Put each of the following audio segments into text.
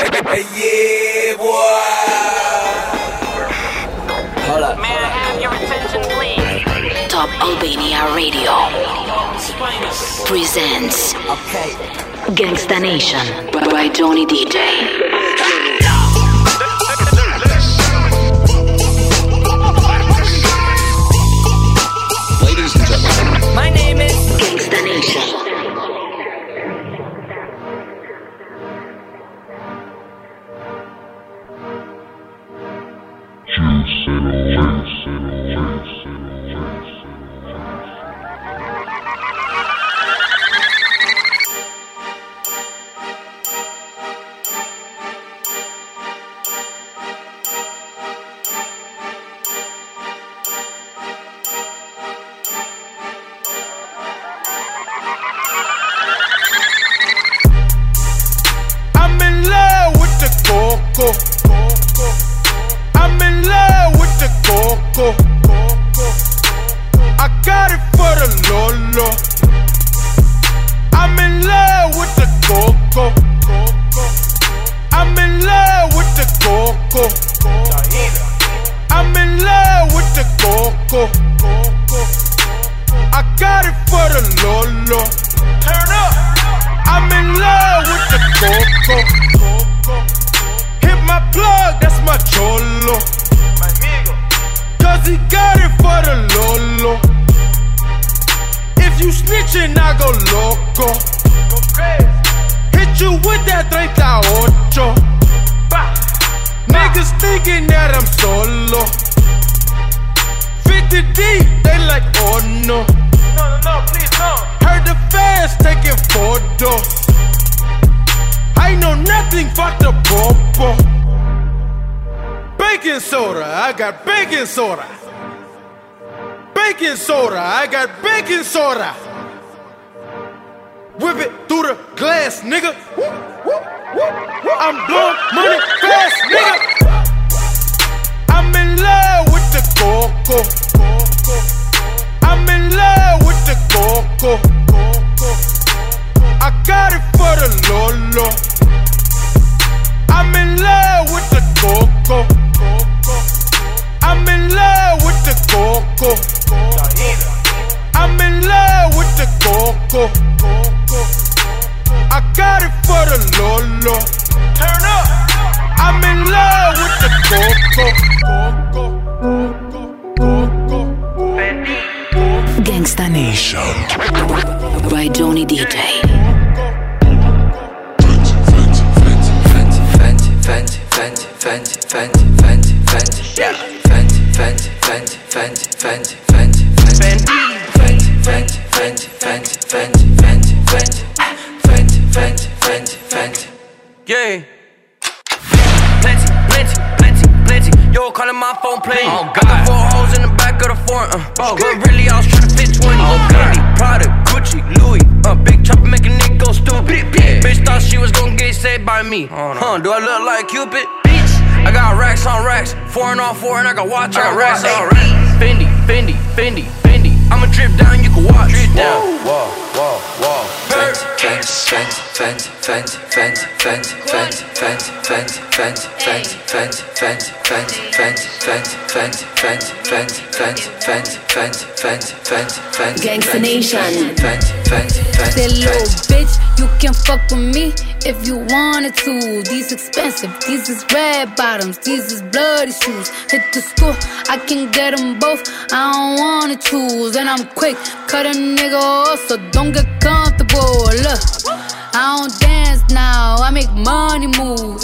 yeah, boy. Hold up. May I have your attention, please? Top Albania Radio presents Okay. Gangsta Nation by Johnny DJ. Ladies and gentlemen, My name is. Gangsta Nation. Hit my plug, that's my cholo. Cause he got it for the Lolo. If you snitching, I go loco. Hit you with that 38. Niggas thinking that I'm solo. 50 deep, they like, oh no. No, no, no, please no. Heard the fans taking photos. I know nothing but the popo. Baking soda, I got baking soda. Baking soda, I got baking soda. Whip it through the glass, nigga. I'm blowing money fast, nigga. I'm in love with the coco. I'm in love with the coco. I got it for the Lolo. Coco. I'm in love with the coco. I'm in love with the coco. I got it for the Lolo. Turn up. I'm in love with the coco. Gangsta Nation by Johnny DJ. Fenty, Fenty, Fenty, Fenty, Fenty, yeah. Fenty, Fenty, Fenty, Fenty, Fenty, Fenty, Fenty, Fenty, Fenty, Fenty, Fenty, Fenty, Fenty, Fenty, Fenty, Fenty, Fenty, Fenty. Yeah. Plenty, plenty, plenty, plenty. Yo, calling my phone playing. Oh, God. Got four holes in the back of the foreign. Uh. Oh, but really, I was trying to fit 20. Oh, Fendi, Prada, Gucci, Louis. Uh, big chopper make a nigga go stupid. Yeah. Bitch thought she was gonna get saved by me. Huh, do I look like Cupid? I got racks on racks. Four and on four, and I got watch I got on racks on racks. Fendi, Fendi, Fendi, Fendi. I'ma drip down, you can watch. Drip down. Whoa, whoa, whoa. Fenty, Gangsta Nation. That little bitch, you can fuck with me if you wanted to. These expensive, these is red bottoms, these is bloody shoes. Hit the school, I can get them both. I don't wanna choose, and I'm quick, cut a nigga off, so don't get comfortable. Look, I don't dance now, I make money move.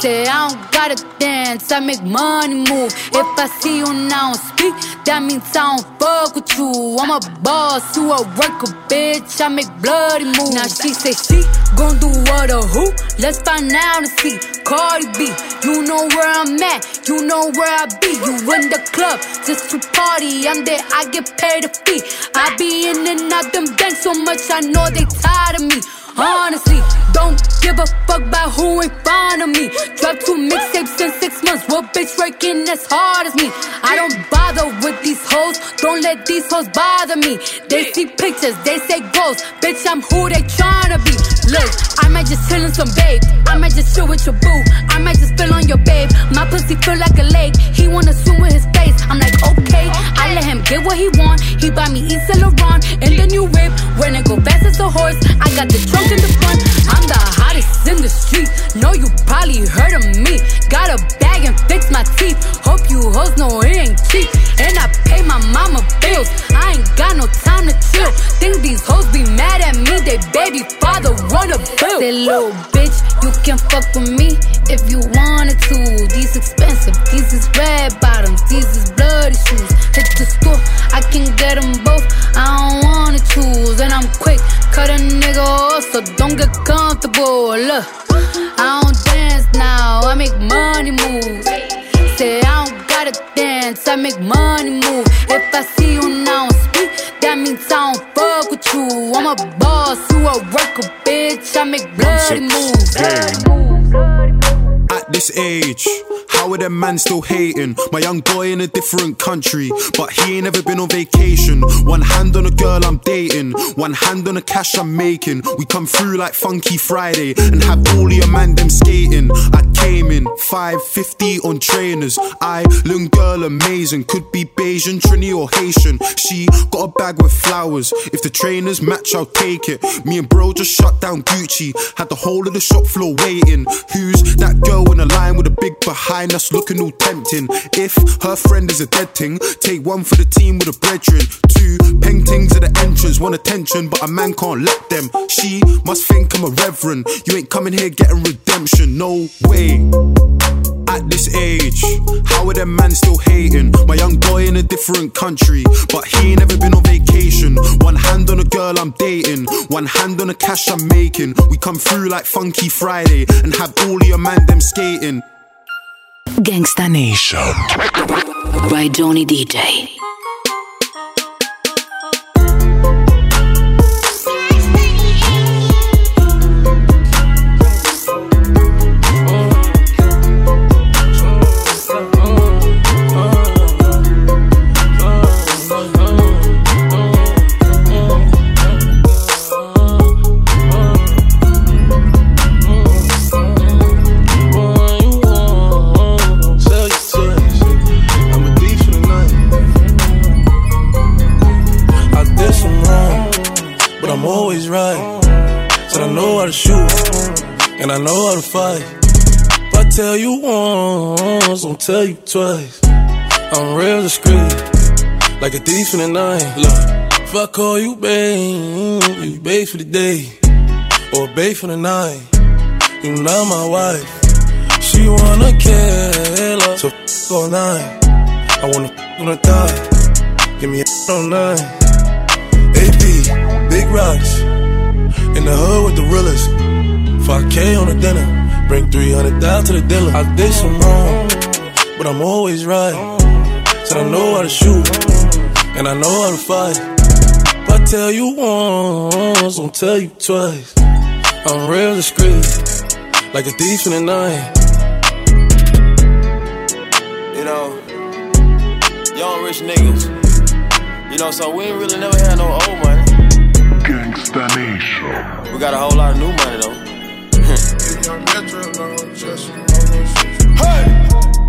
Say I don't gotta dance, I make money move. If I see you now speak, that means I don't fuck with you. I'm a boss, you a worker, bitch. I make bloody moves. Now she say she gon' do what or who? Let's find out and see. Cardi B, you know where I'm at, you know where I be. You in the club just to party. I'm there, I get paid a fee. I be in and out them banks so much, I know they tired of me. honestly. Don't give a fuck about who in front of me. Drop two mixtapes in six months. What bitch working as hard as me? I don't bother with these hoes. Don't let these hoes bother me. They see pictures, they say ghosts. Bitch, I'm who they tryna be. Look, I might just chill in some babe. I might just chill with your boo. I might just spill on your babe. My pussy feel like a lake. He wanna swim with his face. I'm like, okay. I let him get what he want. He buy me East Laurent in the new whip. When it go fast as a horse, I got the trunk in the front. I'm I make bloody moves. At this age, how are them man still hating? My young boy in a different country, but he ain't ever been on vacation. One hand on a girl I'm dating, one hand on the cash I'm making. We come through like Funky Friday and have all your man them skating. I came in 550 on trainers. I, little girl, amazing. Could be Bayesian, Trini, or Haitian. She got a bag with flowers. If the trainers match, I'll take it. Me and bro just shut down Gucci. Had the whole of the shop floor waiting. Who's that girl in the line with a big behind us looking all tempting? If her friend is a dead thing, take one for the team with a brethren. Two paintings at the entrance, want attention, but a man can't let them. She must think I'm a reverend. You ain't coming here getting redemption, no way. At this age, how are them man still hating? My young boy in a different country, but he ain't ever been on vacation. One hand on a girl I'm dating, one hand on the cash I'm making. We come through like Funky Friday and have all your man them skating. Gangsta Nation by Johnny DJ. And I know how to fight. If I tell you once, I'll tell you twice. I'm real discreet, like a thief in the night. Look, if I call you babe, you babe for the day, or babe for the night. You not my wife. She wanna kill her, so f all night. I wanna f on the thigh. Give me a on nine. AP, big rocks. In the hood with the realest. 5K on the dinner. Bring 300 down to the dealer. I did some wrong, but I'm always right. Said I know how to shoot, and I know how to fight. If I tell you once, I'll tell you twice. I'm real discreet, like a thief in the night. You know, young rich niggas. You know, so we ain't really never had no old money. Gangsta Nation. We got a whole lot of new money though young metronome, just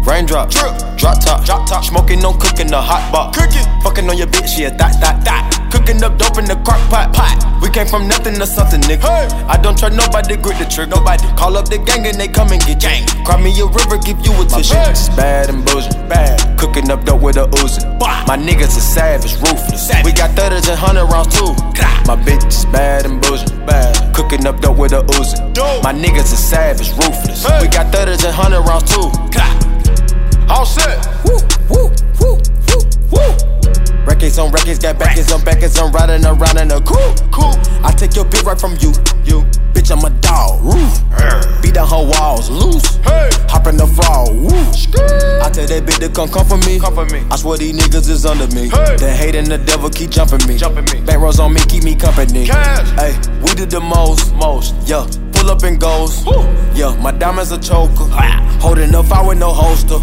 Raindrop, drip, drop top, drop top. Smoking on cooking the hot pot. Cooking, fucking on your bitch, yeah, that, that, that. Cooking up dope in the crock pot, pot. We came from nothing to something, nigga. Hey. I don't try nobody, grip the trigger. Nobody call up the gang and they come and get gang. Cry me a river, give you a tissue. It's bad and bullshit, bad. Cooking up dope with a Uzi. My niggas are savage, ruthless. We got thudders and hundred rounds too. My bitch is bad and bullshit, bad. Cooking up dope with a Uzi. My niggas are savage, ruthless. We got thudders and hundred rounds too. All set. Woo, woo, woo, woo, woo. Records on records, got backers on backers, I'm riding around in a cool, cool. I take your bitch right from you, you. Bitch, I'm a dog, roof. Beat down her walls, loose. Hey. Hop in the fall, woo. I Tell that bitch to come come for me. Come for me. I swear these niggas is under me. Hey. The hate and the devil keep jumping me. Jumping me. Bank rolls on me, keep me company. Cash. Hey, we did the most, most. Yeah, pull up and goes. Yeah, my diamonds a choker. Holding up, I with no holster.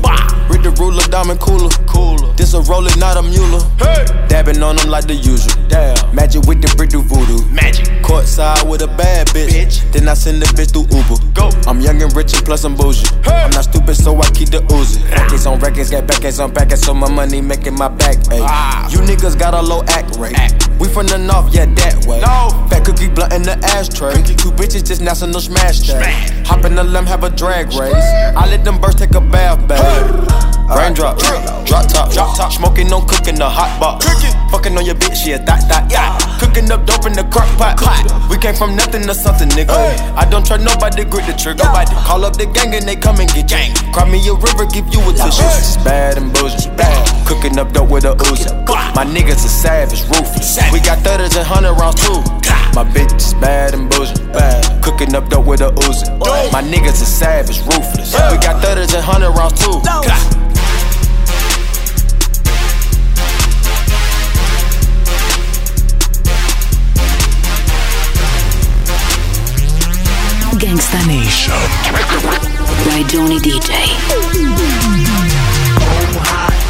Read the ruler, diamond cooler. Cooler. This a roller, not a mule. Hey. Dabbing on them like the usual. Damn. Magic with the brick do voodoo. Magic. Courtside with a bad bitch. Bitch. Then I send the bitch through Uber. Go. I'm young and rich and plus I'm bougie. Hey. I'm not stupid, so I keep the Uzi. Records on records, got backers on backers, so my money making my back. Ay. Ah. You niggas got a low act rate. Act. We from the north, yeah, that way. No. Fat cookie blunt in the ashtray. Two bitches just national smash that. Smash. Hop in the limb, have a drag race. I let them birds take a bath, babe. Raindrop, drop top, drop top. Smoking, no cooking, the hot box. Fucking on your bitch, yeah, that, that, yeah. Cooking up dope in the crock pot. We came from nothing to something, nigga. I don't try nobody, grip the trigger. Nobody Call up the gang and they come and get gang. Cry me a river, give you a tissue. It's bad and bullshit. Bad. Cooking up dope with a Uzi. My niggas are savage, ruthless. We got thudders and hundred rounds too. My bitch is bad and bullshit. Bad. Cooking up dope with a Uzi. My niggas are savage, ruthless. We got thudders and hundred rounds too. Gangsta Nation. By Johnny DJ.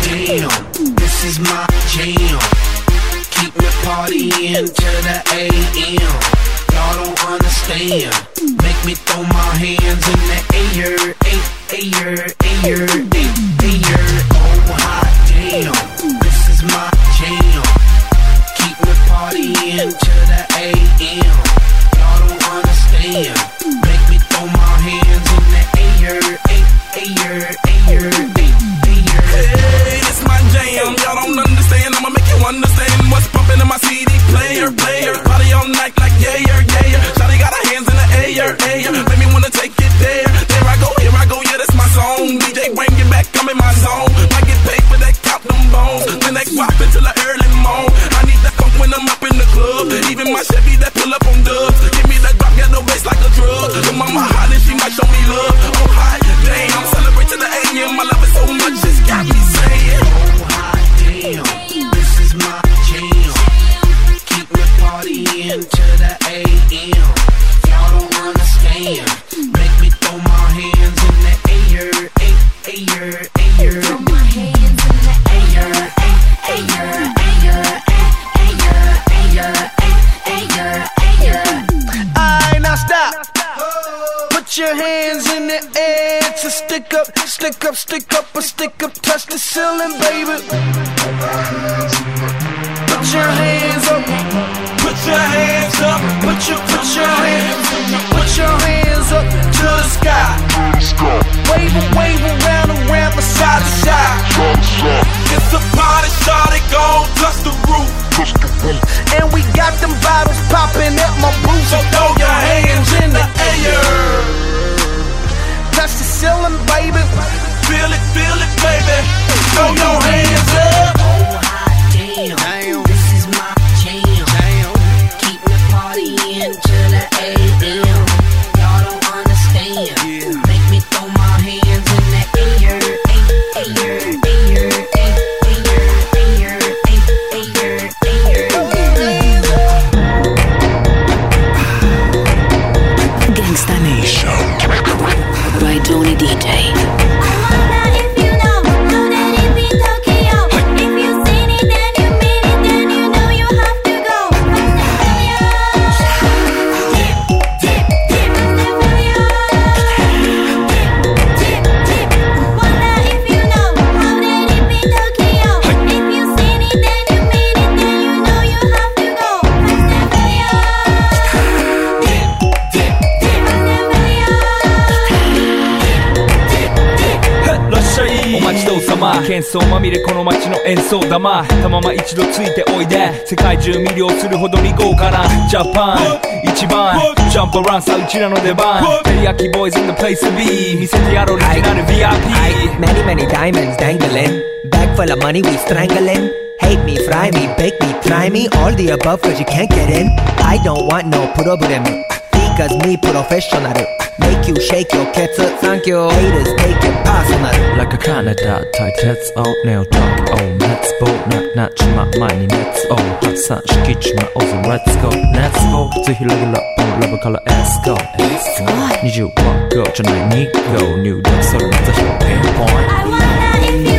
Damn, this is my jam. Keep me partying to the AM. Y'all don't understand. Make me throw my hands in the air, air, air, air, air. Pull up on dubs. Give me that drop, get the bass like a drug. The mama hot and she might show me love. Oh hi, damn, celebrate to the AM. I love it so much, it's got me saying. Oh hot damn, stick up, up, stick up, touch the ceiling, baby. Put your hands up. Put your hands up. Put your, put ま喧騒まみれこの街の演奏玉たまま一度ついておいで世界中魅了するほどに豪華なジャパン一番ジャンプランさうちらの出番テリヤキボーイズ in the place to be 見せてやろうオリジナル VIP Many, many diamonds dangling. Bag full of money, we strangling. Hate me, fry me, bake me, try me. All the above, cause you can't get in. I don't want no problem. cause me professional Make you shake your cats Thank you Haters take it personal Like a Canada 対鉄をネオトークを熱望ななちま前に熱を発散しきちまおうぜ Let's go Let's go ぜひレギュラーポンラブから Let's go 20ワッゴじゃない2ゴ入力それなぜ表現 point Gangsta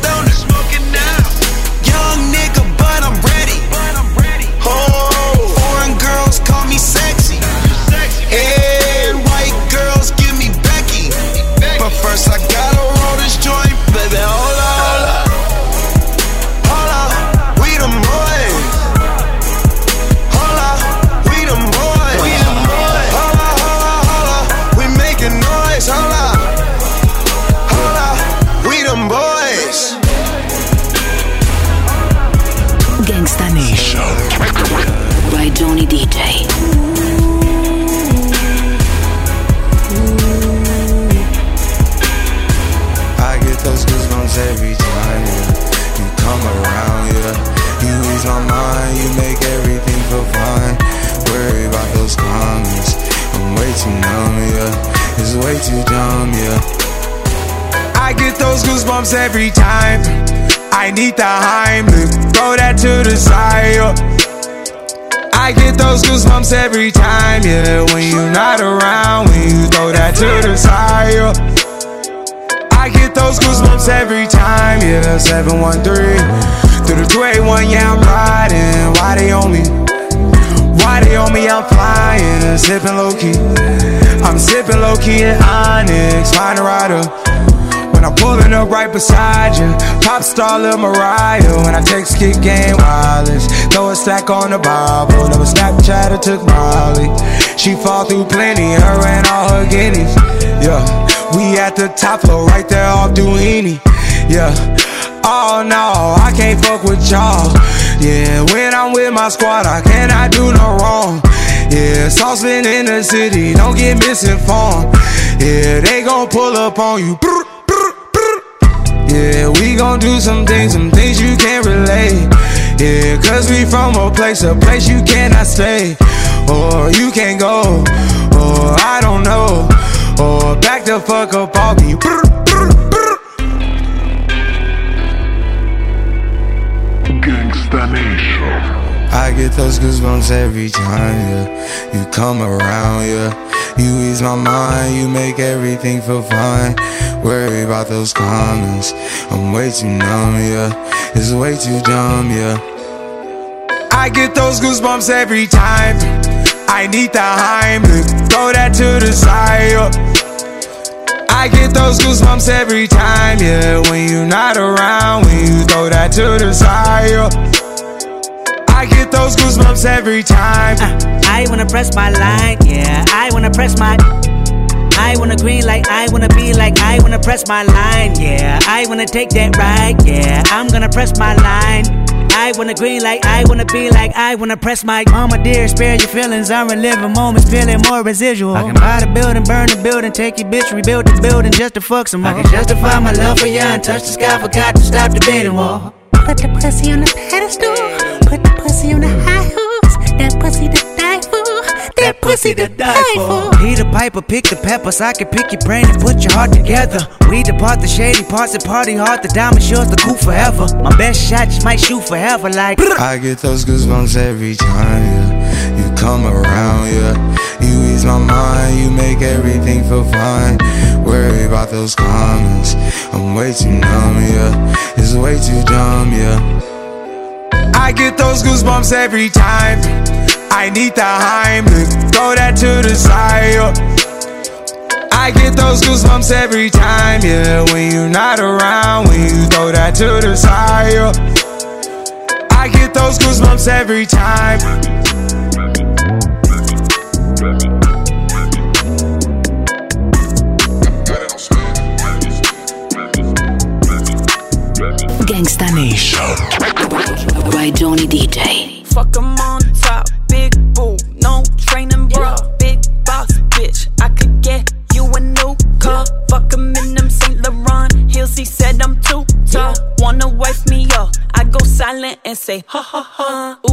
her every time. I need the Heimlich, throw that to the side. I get those goosebumps every time, yeah. When you're not around, when you throw that to the side. I get those goosebumps every time, yeah. 713 through the 281, yeah, I'm riding. Why they on me? Why they on me? I'm flying, sipping low key. I'm sipping low key in Onyx, find a rider. When I'm pulling up right beside you, pop star Lil Mariah. When I text kick game wireless, throw a stack on the Bible. Never Snapchat or took Molly. She fall through plenty, her and all her guineas. Yeah, we at the top floor, right there off Dunlavy. Yeah. Oh no, I can't fuck with y'all. Yeah, when I'm with my squad, I cannot do no wrong. Yeah, saucepan in the city, don't get misinformed. Yeah, they gon' pull up on you. Yeah, we gon' do some things, some things you can't relate. Yeah, cause we from a place, a place you cannot stay. Or you can't go, or I don't know. Or back the fuck up off me. Gangsta Nation. I get those goosebumps every time, yeah. You come around, yeah. You ease my mind, you make everything feel fine. Worry about those comments. I'm way too numb, yeah. It's way too dumb, yeah. I get those goosebumps every time. I need the Heimlich, throw that to the side. I get those goosebumps every time, yeah. When you're not around, when you throw that to the side. I get those goosebumps every time. I wanna press my line, yeah. I wanna press my. I wanna green like I wanna be like I wanna press my line, yeah. I wanna take that ride, yeah. I'm gonna press my line. I wanna green like I wanna be like I wanna press my mama dear, spare your feelings. I'm reliving moments, feeling more residual. I can buy the building, burn the building, take your bitch, rebuild the building just to fuck some more. I can justify my love for you and touch the sky, forgot to stop the beating wall. Put the pussy on the pedestal, put the pussy on the high horse. That pussy to die for, that pussy to die for. Peter Piper, pick the peppers. I can pick your brain and put your heart together. We depart the shady parts and party hard. The diamond shows the cool forever. My best shot just might shoot forever. Like I get those goosebumps every time, yeah. You come around, yeah. You ease my mind, you make everything feel fine. Worry about those comments. I'm way too numb, yeah. It's way too dumb, yeah. I get those goosebumps every time. I need the Heimlich, throw that to the side. yeah. I get those goosebumps every time, yeah. When you're not around, when you throw that to the side. yeah. I get those goosebumps every time. Gangsta Nation. By Johnny DJ. Fuck 'em on top, big boo, no training bra, big boss bitch. I could get you a new car. Fuck 'em in them Saint Laurent heels. He said I'm too tall. Wanna wife me up? I go silent and say ha ha ha. Uber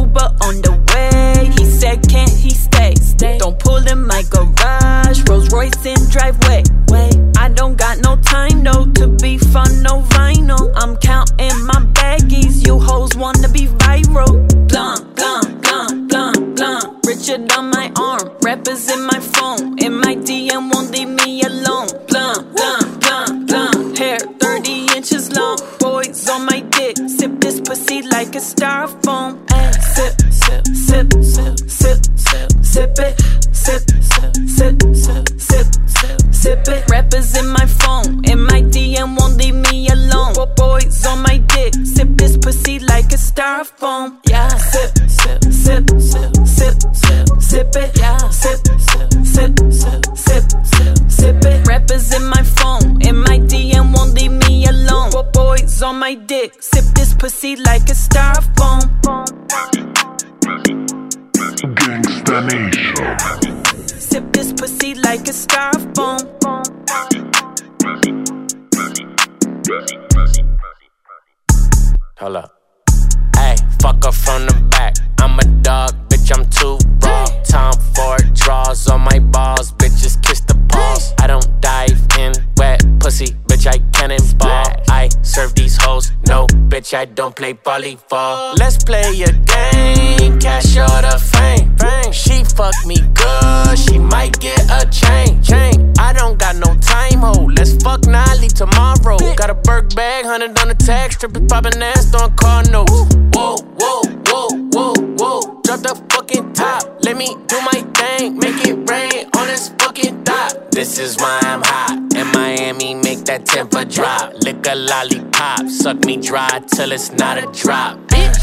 bitch, I don't play volleyball. Let's play a game, cash or the fame. She fuck me good, she might get a chain. chain. I don't got no time, ho. Let's fuck Nolly tomorrow. Got a Birkin bag, hundred on the tag, strippers popping ass, throwing car notes. Whoa, whoa, whoa, whoa, whoa. Drop the fucking top. Let me do my thing, make it rain on this fucking dot. This is why I'm hot. In Miami, make that temper drop. Lick a lollipop, suck me dry till it's not a drop. Bitch.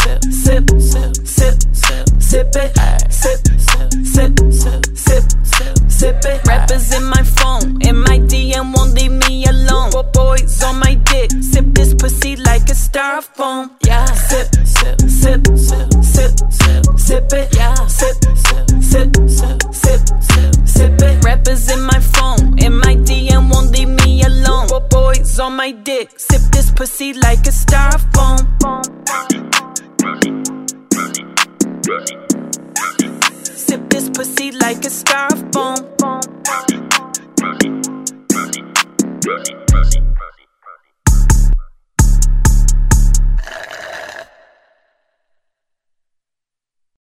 Sip, sip, sip, sip, sip, sip it.